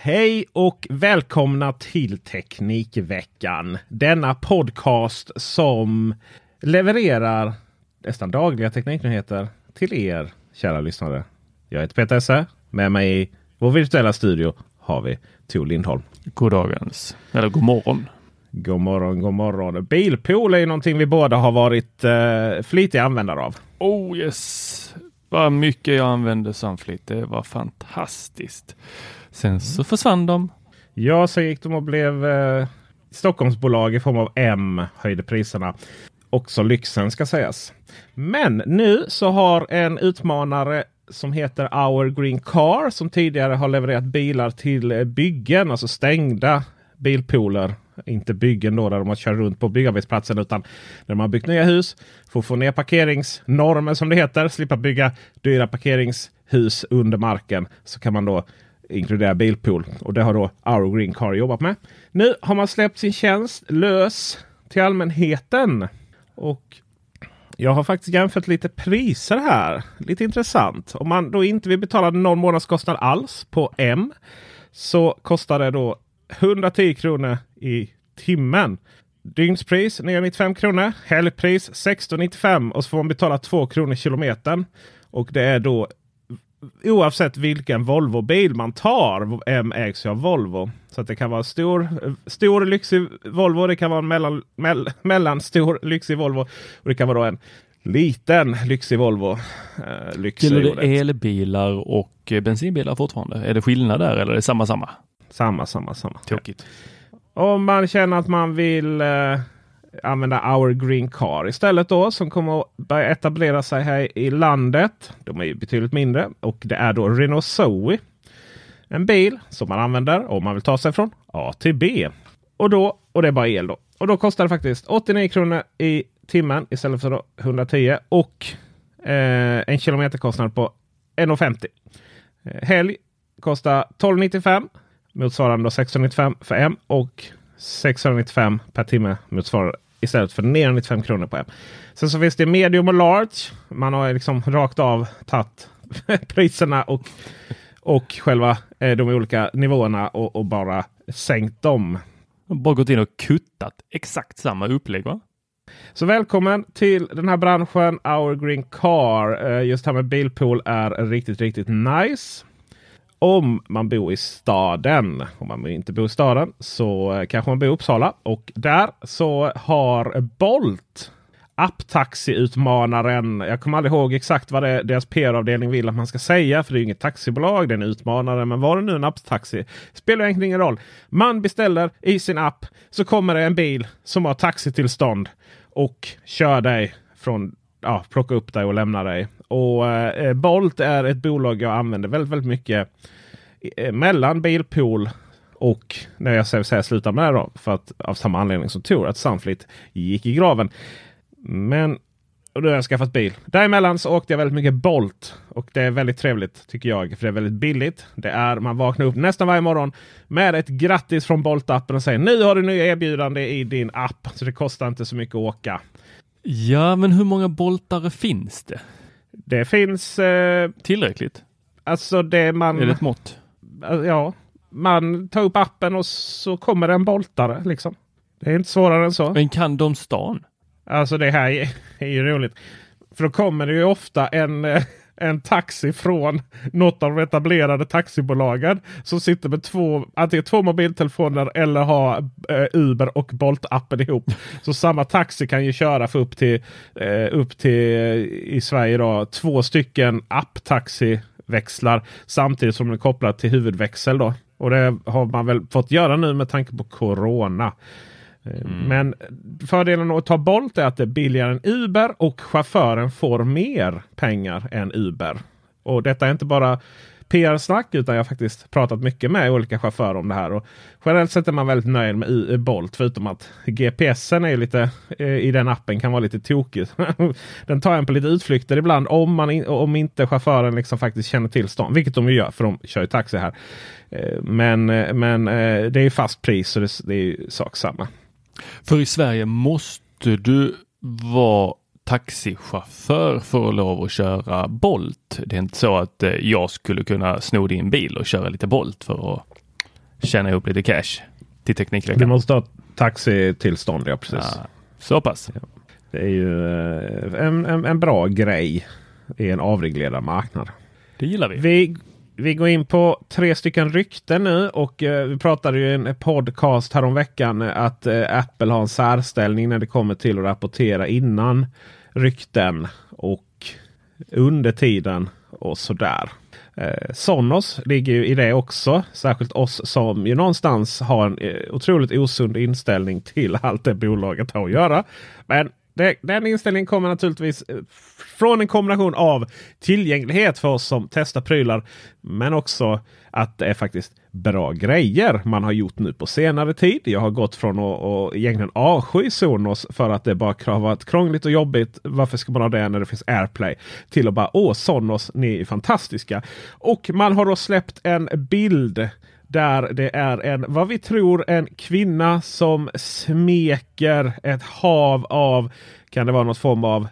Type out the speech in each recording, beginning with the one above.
Hej och välkomna till Teknikveckan. Denna podcast som levererar nästan dagliga tekniknyheter till er kära lyssnare. Jag heter Peter Esse. Med mig i vår virtuella studio har vi Tor Lindholm. God dagens, eller god morgon. God morgon, god morgon. Bilpool är ju någonting vi båda har varit eh, flitiga användare av. Oh yes! Vad mycket jag använde Sunfleet. Det var fantastiskt. Sen så försvann de. Ja, så gick de och blev eh, Stockholmsbolag i form av M höjde priserna. Också lyxen ska sägas. Men nu så har en utmanare som heter Our Green Car som tidigare har levererat bilar till eh, byggen, alltså stängda bilpooler. Inte byggen då där de har kört runt på byggarbetsplatsen utan när de har byggt nya hus. För att få ner parkeringsnormen som det heter. Slippa bygga dyra parkeringshus under marken. Så kan man då inkludera bilpool. Och det har då Our Green Car jobbat med. Nu har man släppt sin tjänst lös till allmänheten. Och jag har faktiskt jämfört lite priser här. Lite intressant. Om man då inte vill betala någon månadskostnad alls på M. Så kostar det då 110 kronor i timmen. Dygnspris 995 kronor. Helgpris 1695 och så får man betala 2 kronor kilometern. Och det är då oavsett vilken Volvo-bil man tar. M ägs ju av Volvo. Så att det kan vara stor, stor lyxig Volvo. Det kan vara en mellan, mell, mellanstor lyxig Volvo. Och det kan vara en liten lyxig Volvo. Eh, Gäller det elbilar och bensinbilar fortfarande? Är det skillnad där eller är det samma samma? Samma, samma, samma. Tråkigt. Om man känner att man vill eh, använda Our Green Car istället då som kommer att börja etablera sig här i landet. De är ju betydligt mindre och det är då Renault Zoe. En bil som man använder om man vill ta sig från A till B. Och då, och det är bara el då. Och då kostar det faktiskt 89 kronor i timmen istället för 110 och eh, en kilometerkostnad på 1,50. Eh, helg kostar 12,95 motsvarande 695 för M och 695 per timme motsvarar istället för 995 kronor på M. Sen så finns det medium och large. Man har liksom rakt av tagit priserna och, och själva eh, de olika nivåerna och, och bara sänkt dem. Bara gått in och kuttat exakt samma upplägg va? Så välkommen till den här branschen Our Green Car. Eh, just här med bilpool är riktigt, riktigt nice om man bor i staden. Om man inte bor i staden så eh, kanske man bor i Uppsala. Och där så har Bolt Apptaxiutmanaren. Jag kommer aldrig ihåg exakt vad det, deras PR-avdelning vill att man ska säga. För det är inget taxibolag, det är en utmanare. Men var det nu en apptaxi? Spelar egentligen ingen roll. Man beställer i sin app så kommer det en bil som har taxitillstånd och kör dig från ja, plocka upp dig och lämna dig. Och eh, Bolt är ett bolag jag använder väldigt, väldigt mycket eh, mellan Bilpool och när jag säger sluta med det då. För att av samma anledning som Tor, att Sunflit gick i graven. Men och då har jag skaffat bil. Däremellan så åkte jag väldigt mycket Bolt. Och det är väldigt trevligt tycker jag. För det är väldigt billigt. Det är, man vaknar upp nästan varje morgon med ett grattis från Bolt-appen och säger nu har du nya erbjudande i din app. Så det kostar inte så mycket att åka. Ja, men hur många boltare finns det? Det finns... Eh, Tillräckligt? alltså det man... Är det ett mått? Ja, man tar upp appen och så kommer det en boltare liksom. Det är inte svårare än så. Men kan de stan? Alltså det här är, är ju roligt. För då kommer det ju ofta en, eh, en taxi från något av de etablerade taxibolagen. Som sitter med två, antingen två mobiltelefoner eller har eh, Uber och Bolt-appen ihop. Så samma taxi kan ju köra för upp till, eh, upp till eh, i Sverige då, två stycken app-taxiväxlar. Samtidigt som den är kopplad till huvudväxel. Då. Och det har man väl fått göra nu med tanke på Corona. Men fördelen att ta Bolt är att det är billigare än Uber och chauffören får mer pengar än Uber. Och detta är inte bara PR-snack utan jag har faktiskt pratat mycket med olika chaufförer om det här. Och generellt sett är man väldigt nöjd med Bolt förutom att GPSen är lite eh, i den appen kan vara lite tokig. den tar en på lite utflykter ibland om, man in, om inte chauffören liksom faktiskt känner till stan. Vilket de ju gör för de kör ju taxi här. Eh, Men, eh, men eh, det är fast pris så det, det är ju sak samma. För i Sverige måste du vara taxichaufför för att lov att köra Bolt. Det är inte så att eh, jag skulle kunna sno din bil och köra lite Bolt för att tjäna ihop lite cash till Du Teknikveckan. måste ha taxitillstånd, ja precis. Ja, så pass. Det är ju eh, en, en, en bra grej i en avreglerad marknad. Det gillar vi. Vi, vi går in på tre stycken rykten nu och eh, vi pratade ju i en podcast häromveckan eh, att eh, Apple har en särställning när det kommer till att rapportera innan rykten och under tiden och sådär. Eh, Sonos ligger ju i det också. Särskilt oss som ju någonstans har en eh, otroligt osund inställning till allt det bolaget har att göra. Men det, den inställningen kommer naturligtvis eh, från en kombination av tillgänglighet för oss som testar prylar. Men också att det är faktiskt bra grejer man har gjort nu på senare tid. Jag har gått från att att egentligen avsky Sonos för att det bara har varit krångligt och jobbigt. Varför ska man ha det när det finns AirPlay? Till att bara åh Sonos, ni är fantastiska. Och man har då släppt en bild där det är en, vad vi tror, en kvinna som smeker ett hav av, kan det vara något form av,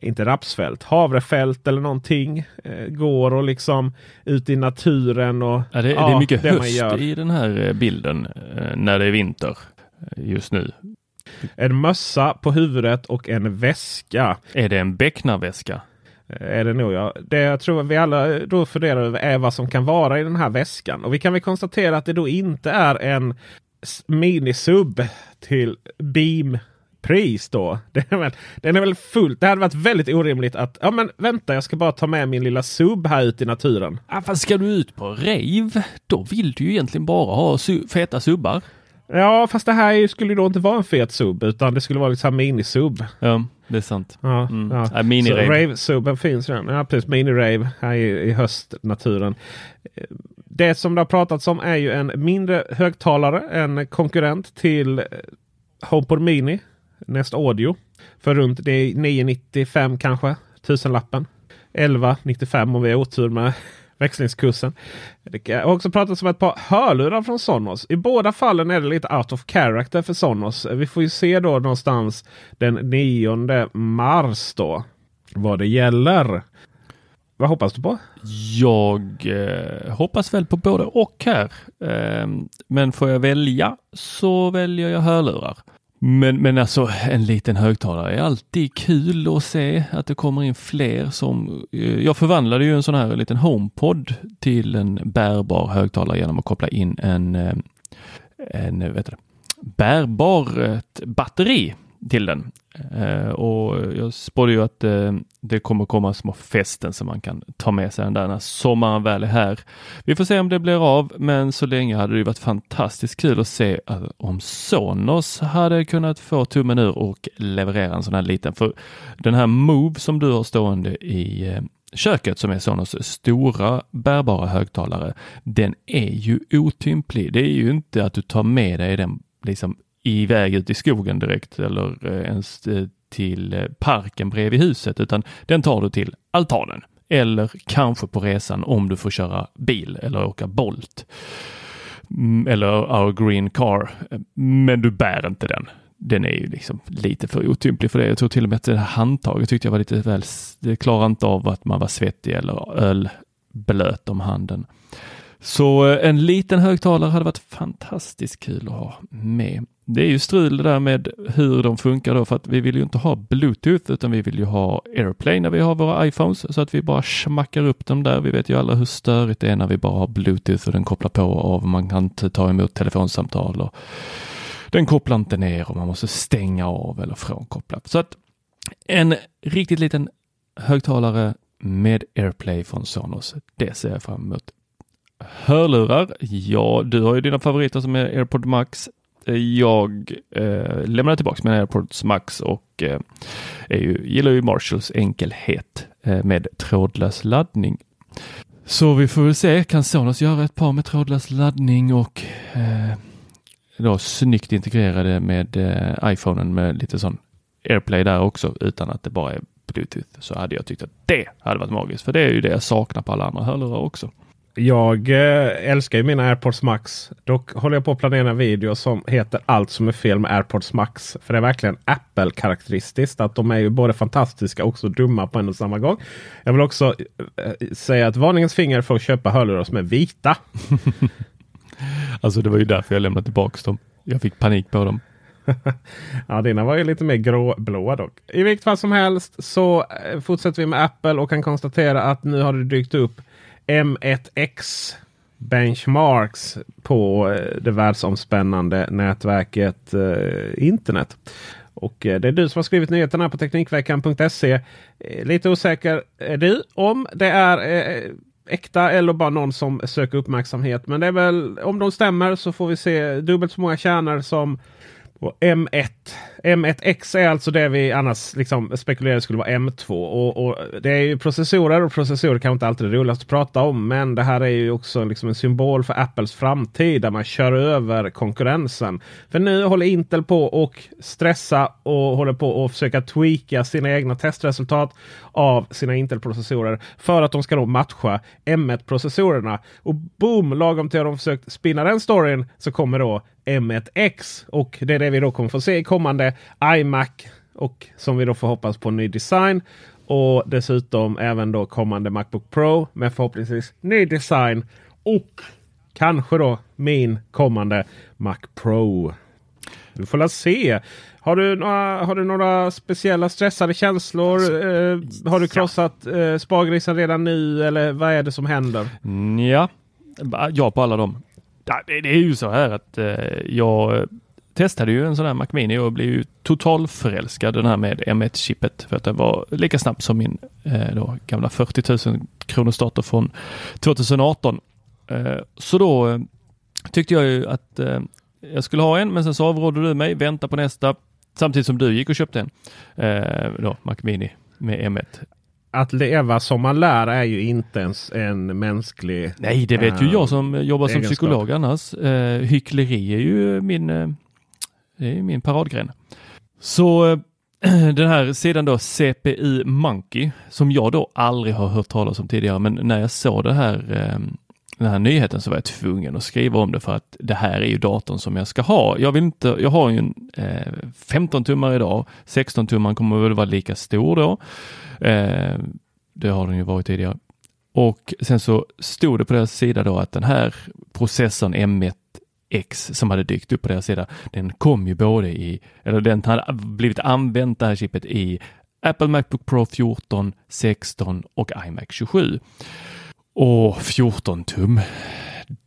inte rapsfält, havrefält eller någonting. Eh, går och liksom ut i naturen och Ja, det, ja, det är mycket det höst i den här eh, bilden eh, när det är vinter just nu. En mössa på huvudet och en väska. Är det en becknarväska? Eh, Är det nog ja. Det jag tror vi alla då funderar över är vad som kan vara i den här väskan. Och vi kan väl konstatera att det då inte är en minisub till Beam pris då. Det är väl, den är väl fullt. Det hade varit väldigt orimligt att ja men vänta jag ska bara ta med min lilla sub här ut i naturen. Ja, fast ska du ut på rave, då vill du ju egentligen bara ha su- feta subbar. Ja fast det här skulle ju då inte vara en fet sub utan det skulle vara liksom mini-sub. Ja, det är sant. Ja, Mm. ja. Ja, mini-rave. Så Rave-subben finns redan. Ja, precis. Mini-rave här i, i höstnaturen. Det som det har pratats om är ju en mindre högtalare. En konkurrent till eh, HomePod Mini. Nest Audio. För runt det är 995 kanske. Tusenlappen. 1195 om vi har otur med växlingskursen. Det har också pratats om ett par hörlurar från Sonos. I båda fallen är det lite out of character för Sonos. Vi får ju se då någonstans den 9 mars då. Vad det gäller. Vad hoppas du på? Jag eh, hoppas väl på både och här. Eh, men får jag välja så väljer jag hörlurar. Men, men alltså en liten högtalare är alltid kul att se att det kommer in fler som... Eh, jag förvandlade ju en sån här liten HomePod till en bärbar högtalare genom att koppla in en, eh, en eh, vet du, bärbart batteri till den. Eh, och jag spådde ju att eh, det kommer komma små fästen som man kan ta med sig den där när sommaren väl är här. Vi får se om det blir av, men så länge hade det varit fantastiskt kul att se eh, om Sonos hade kunnat få tummen ur och leverera en sån här liten. För den här Move som du har stående i eh, köket som är Sonos stora bärbara högtalare, den är ju otymplig. Det är ju inte att du tar med dig den liksom iväg ut i skogen direkt eller eh, ens eh, till eh, parken bredvid huset utan den tar du till altanen eller kanske på resan om du får köra bil eller åka Bolt. Mm, eller Our Green Car. Men du bär inte den. Den är ju liksom lite för otymplig för det. Jag tror till och med att det här handtaget tyckte jag var lite väl, det klarar inte av att man var svettig eller ölblöt om handen. Så en liten högtalare hade varit fantastiskt kul att ha med. Det är ju strul det där med hur de funkar då för att vi vill ju inte ha Bluetooth utan vi vill ju ha AirPlay när vi har våra iPhones så att vi bara smackar upp dem där. Vi vet ju alla hur störigt det är när vi bara har Bluetooth och den kopplar på och av. Man kan inte ta emot telefonsamtal och den kopplar inte ner och man måste stänga av eller frånkoppla. Så att en riktigt liten högtalare med AirPlay från Sonos. Det ser jag fram emot. Hörlurar. Ja, du har ju dina favoriter som är AirPod Max. Eh, jag eh, lämnar tillbaks mina AirPods Max och eh, är ju, gillar ju Marshalls enkelhet eh, med trådlös laddning. Så vi får väl se, kan Sonos göra ett par med trådlös laddning och eh, då snyggt integrerade med eh, iPhonen med lite sån AirPlay där också utan att det bara är Bluetooth så hade jag tyckt att det hade varit magiskt. För det är ju det jag saknar på alla andra hörlurar också. Jag eh, älskar ju mina AirPods Max. Dock håller jag på att planera en video som heter Allt som är fel med AirPods Max. För det är verkligen Apple-karaktäristiskt att de är ju både fantastiska och så dumma på en och samma gång. Jag vill också eh, säga att varningens finger för att köpa hörlurar som är vita. alltså det var ju därför jag lämnade tillbaka dem. Jag fick panik på dem. ja, dina var ju lite mer gråblåa dock. I vilket fall som helst så eh, fortsätter vi med Apple och kan konstatera att nu har det dykt upp M1X benchmarks på eh, det världsomspännande nätverket eh, internet. Och eh, det är du som har skrivit nyheterna på Teknikveckan.se. Eh, lite osäker är du om det är eh, äkta eller bara någon som söker uppmärksamhet. Men det är väl om de stämmer så får vi se dubbelt så många kärnor som och M1. M1X är alltså det vi annars liksom spekulerade skulle vara M2. Och, och, Det är ju processorer och processorer kan inte alltid det roligaste att prata om. Men det här är ju också liksom en symbol för Apples framtid där man kör över konkurrensen. För nu håller Intel på och stressa och håller på att försöka tweaka sina egna testresultat av sina Intel-processorer för att de ska då matcha M1-processorerna. Och boom! Lagom till att de försökt spinna den storyn så kommer då M1X. Och det är det vi då kommer få se i kommande iMac. Och som vi då får hoppas på ny design. Och dessutom även då kommande Macbook Pro med förhoppningsvis ny design. Och kanske då min kommande Mac Pro. Vi får la se. Har du några, har du några speciella stressade känslor? Eh, har du krossat eh, spargrisen redan nu eller vad är det som händer? Ja, ja på alla dem. Det är ju så här att eh, jag testade ju en sån här Mac Mini och blev ju totalförälskad den här med M1-chippet för att det var lika snabbt som min eh, då, gamla 40 000 kronors dator från 2018. Eh, så då tyckte jag ju att jag skulle ha en men sen så avrådde du mig, vänta på nästa samtidigt som du gick och köpte en då, Mac Mini med M1 att leva som man lär är ju inte ens en mänsklig Nej, det vet ju jag som jobbar som psykolog annars. Eh, hyckleri är ju min, eh, det är min paradgren. Så eh, den här sidan då CPI Monkey som jag då aldrig har hört talas om tidigare, men när jag såg det här eh, den här nyheten så var jag tvungen att skriva om det för att det här är ju datorn som jag ska ha. Jag vill inte, jag har ju en eh, 15 tummar idag, 16 tummar kommer väl vara lika stor då. Eh, det har den ju varit tidigare. Och sen så stod det på deras sida då att den här processorn M1 X som hade dykt upp på deras sida, den kom ju både i, eller den hade blivit använt det här chippet i Apple Macbook Pro 14, 16 och iMac 27. Och 14 tum.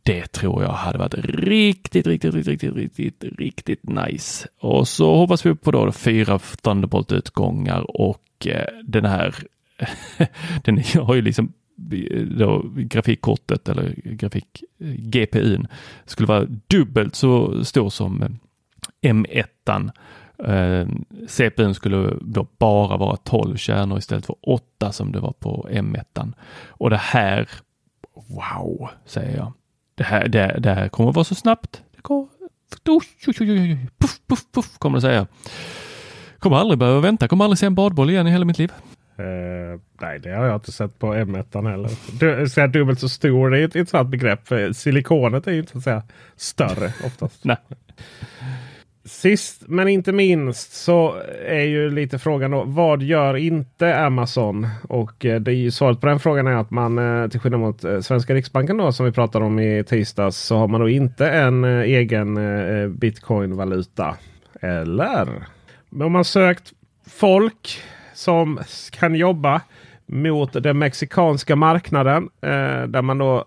Det tror jag hade varit riktigt, riktigt, riktigt, riktigt, riktigt nice. Och så hoppas vi på då fyra Thunderbolt-utgångar och eh, den här, den har ju liksom då grafikkortet eller grafik GPUn skulle vara dubbelt så stor som eh, M1. Eh, CPUn skulle då bara vara 12 kärnor istället för 8 som det var på M1. Och det här, wow, säger jag. Det här, det, det här kommer att vara så snabbt. Det kommer, puff, puff, puff, kommer det säga. Kommer aldrig behöva vänta, kommer aldrig se en badboll igen i hela mitt liv. Uh, nej, det har jag inte sett på M1 heller. Du, så dubbelt så stor, det är ett intressant begrepp. Silikonet är ju inte så att säga större oftast. nej. Sist men inte minst så är ju lite frågan då. Vad gör inte Amazon? Och eh, det är ju svaret på den frågan är att man eh, till skillnad mot eh, Svenska Riksbanken då som vi pratade om i tisdags så har man då inte en egen bitcoin-valuta. Eller? Men om man sökt folk som kan jobba mot den mexikanska marknaden där man då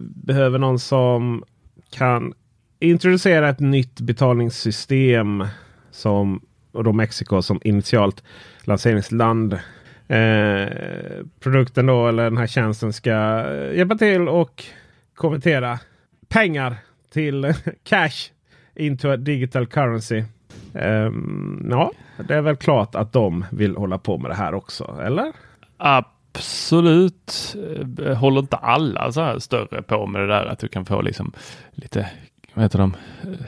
behöver någon som kan introducera ett nytt betalningssystem som och då Mexiko som initialt lanseringsland. Eh, produkten då eller den här tjänsten ska eh, hjälpa till och konvertera pengar till cash into a digital currency. Um, ja, det är väl klart att de vill hålla på med det här också, eller? Absolut. Eh, håller inte alla så här större på med det där att du kan få liksom lite vad heter de,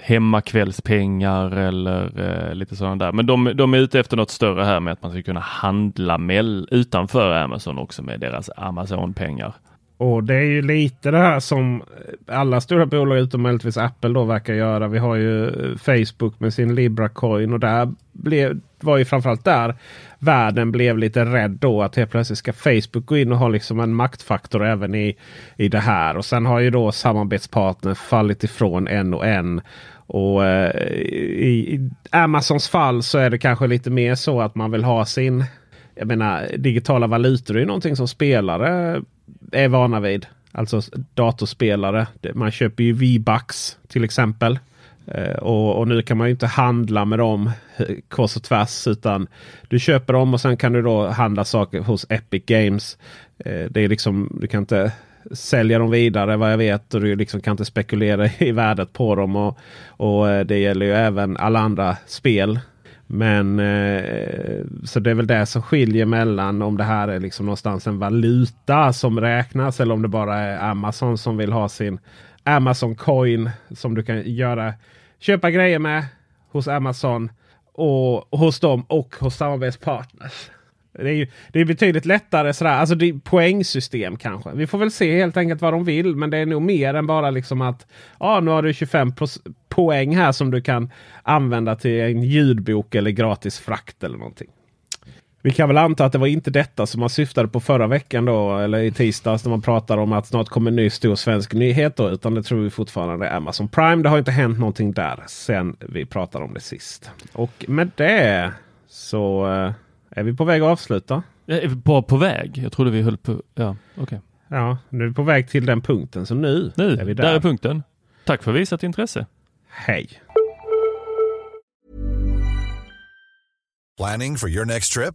hemmakvällspengar eller eh, lite sådana där. Men de, de är ute efter något större här med att man ska kunna handla med, utanför Amazon också med deras Amazon-pengar. Och det är ju lite det här som eh, alla stora bolag utom möjligtvis Apple då verkar göra. Vi har ju eh, Facebook med sin Libra Coin och där blev, var ju framförallt där världen blev lite rädd då att helt plötsligt ska Facebook gå in och ha liksom en maktfaktor även i, i det här. Och sen har ju då samarbetspartner fallit ifrån en och en. Och eh, i, i Amazons fall så är det kanske lite mer så att man vill ha sin jag menar digitala valutor är någonting som spelare är vana vid. Alltså datorspelare. Man köper ju V-Bucks till exempel. Eh, och, och, nu kan man ju inte handla med dem eh, kors och tvärs. Utan du köper dem och sen kan du då handla saker hos Epic Games. Eh, det är liksom, du kan inte sälja dem vidare vad jag vet. Och du liksom kan inte spekulera i värdet på dem. Och, och det gäller ju även alla andra spel. Men eh, så det är väl det som skiljer mellan om det här är liksom någonstans en valuta som räknas eller om det bara är Amazon som vill ha sin Amazon coin som du kan göra köpa grejer med hos Amazon och hos dem och hos samarbetspartners. Det är, ju, det är betydligt lättare sådär. Alltså det är poängsystem kanske. Vi får väl se helt enkelt vad de vill. Men det är nog mer än bara liksom att ja, nu har du 25 poäng här som du kan använda till en ljudbok eller gratis frakt eller någonting. Vi kan väl anta att det var inte detta som man syftade på förra veckan då eller i tisdags när man pratade om att snart kommer en ny stor svensk nyhet. Då, utan det tror vi fortfarande är Amazon Prime. Det har inte hänt någonting där sen vi pratade om det sist. Och med det så eh, är vi på väg att avsluta? Är vi bara på väg? Jag trodde vi höll på... Ja, okej. Okay. Ja, nu är vi på väg till den punkten. Så nu, nu är vi där. där är punkten. Tack för visat intresse. Hej! Planning for your next trip?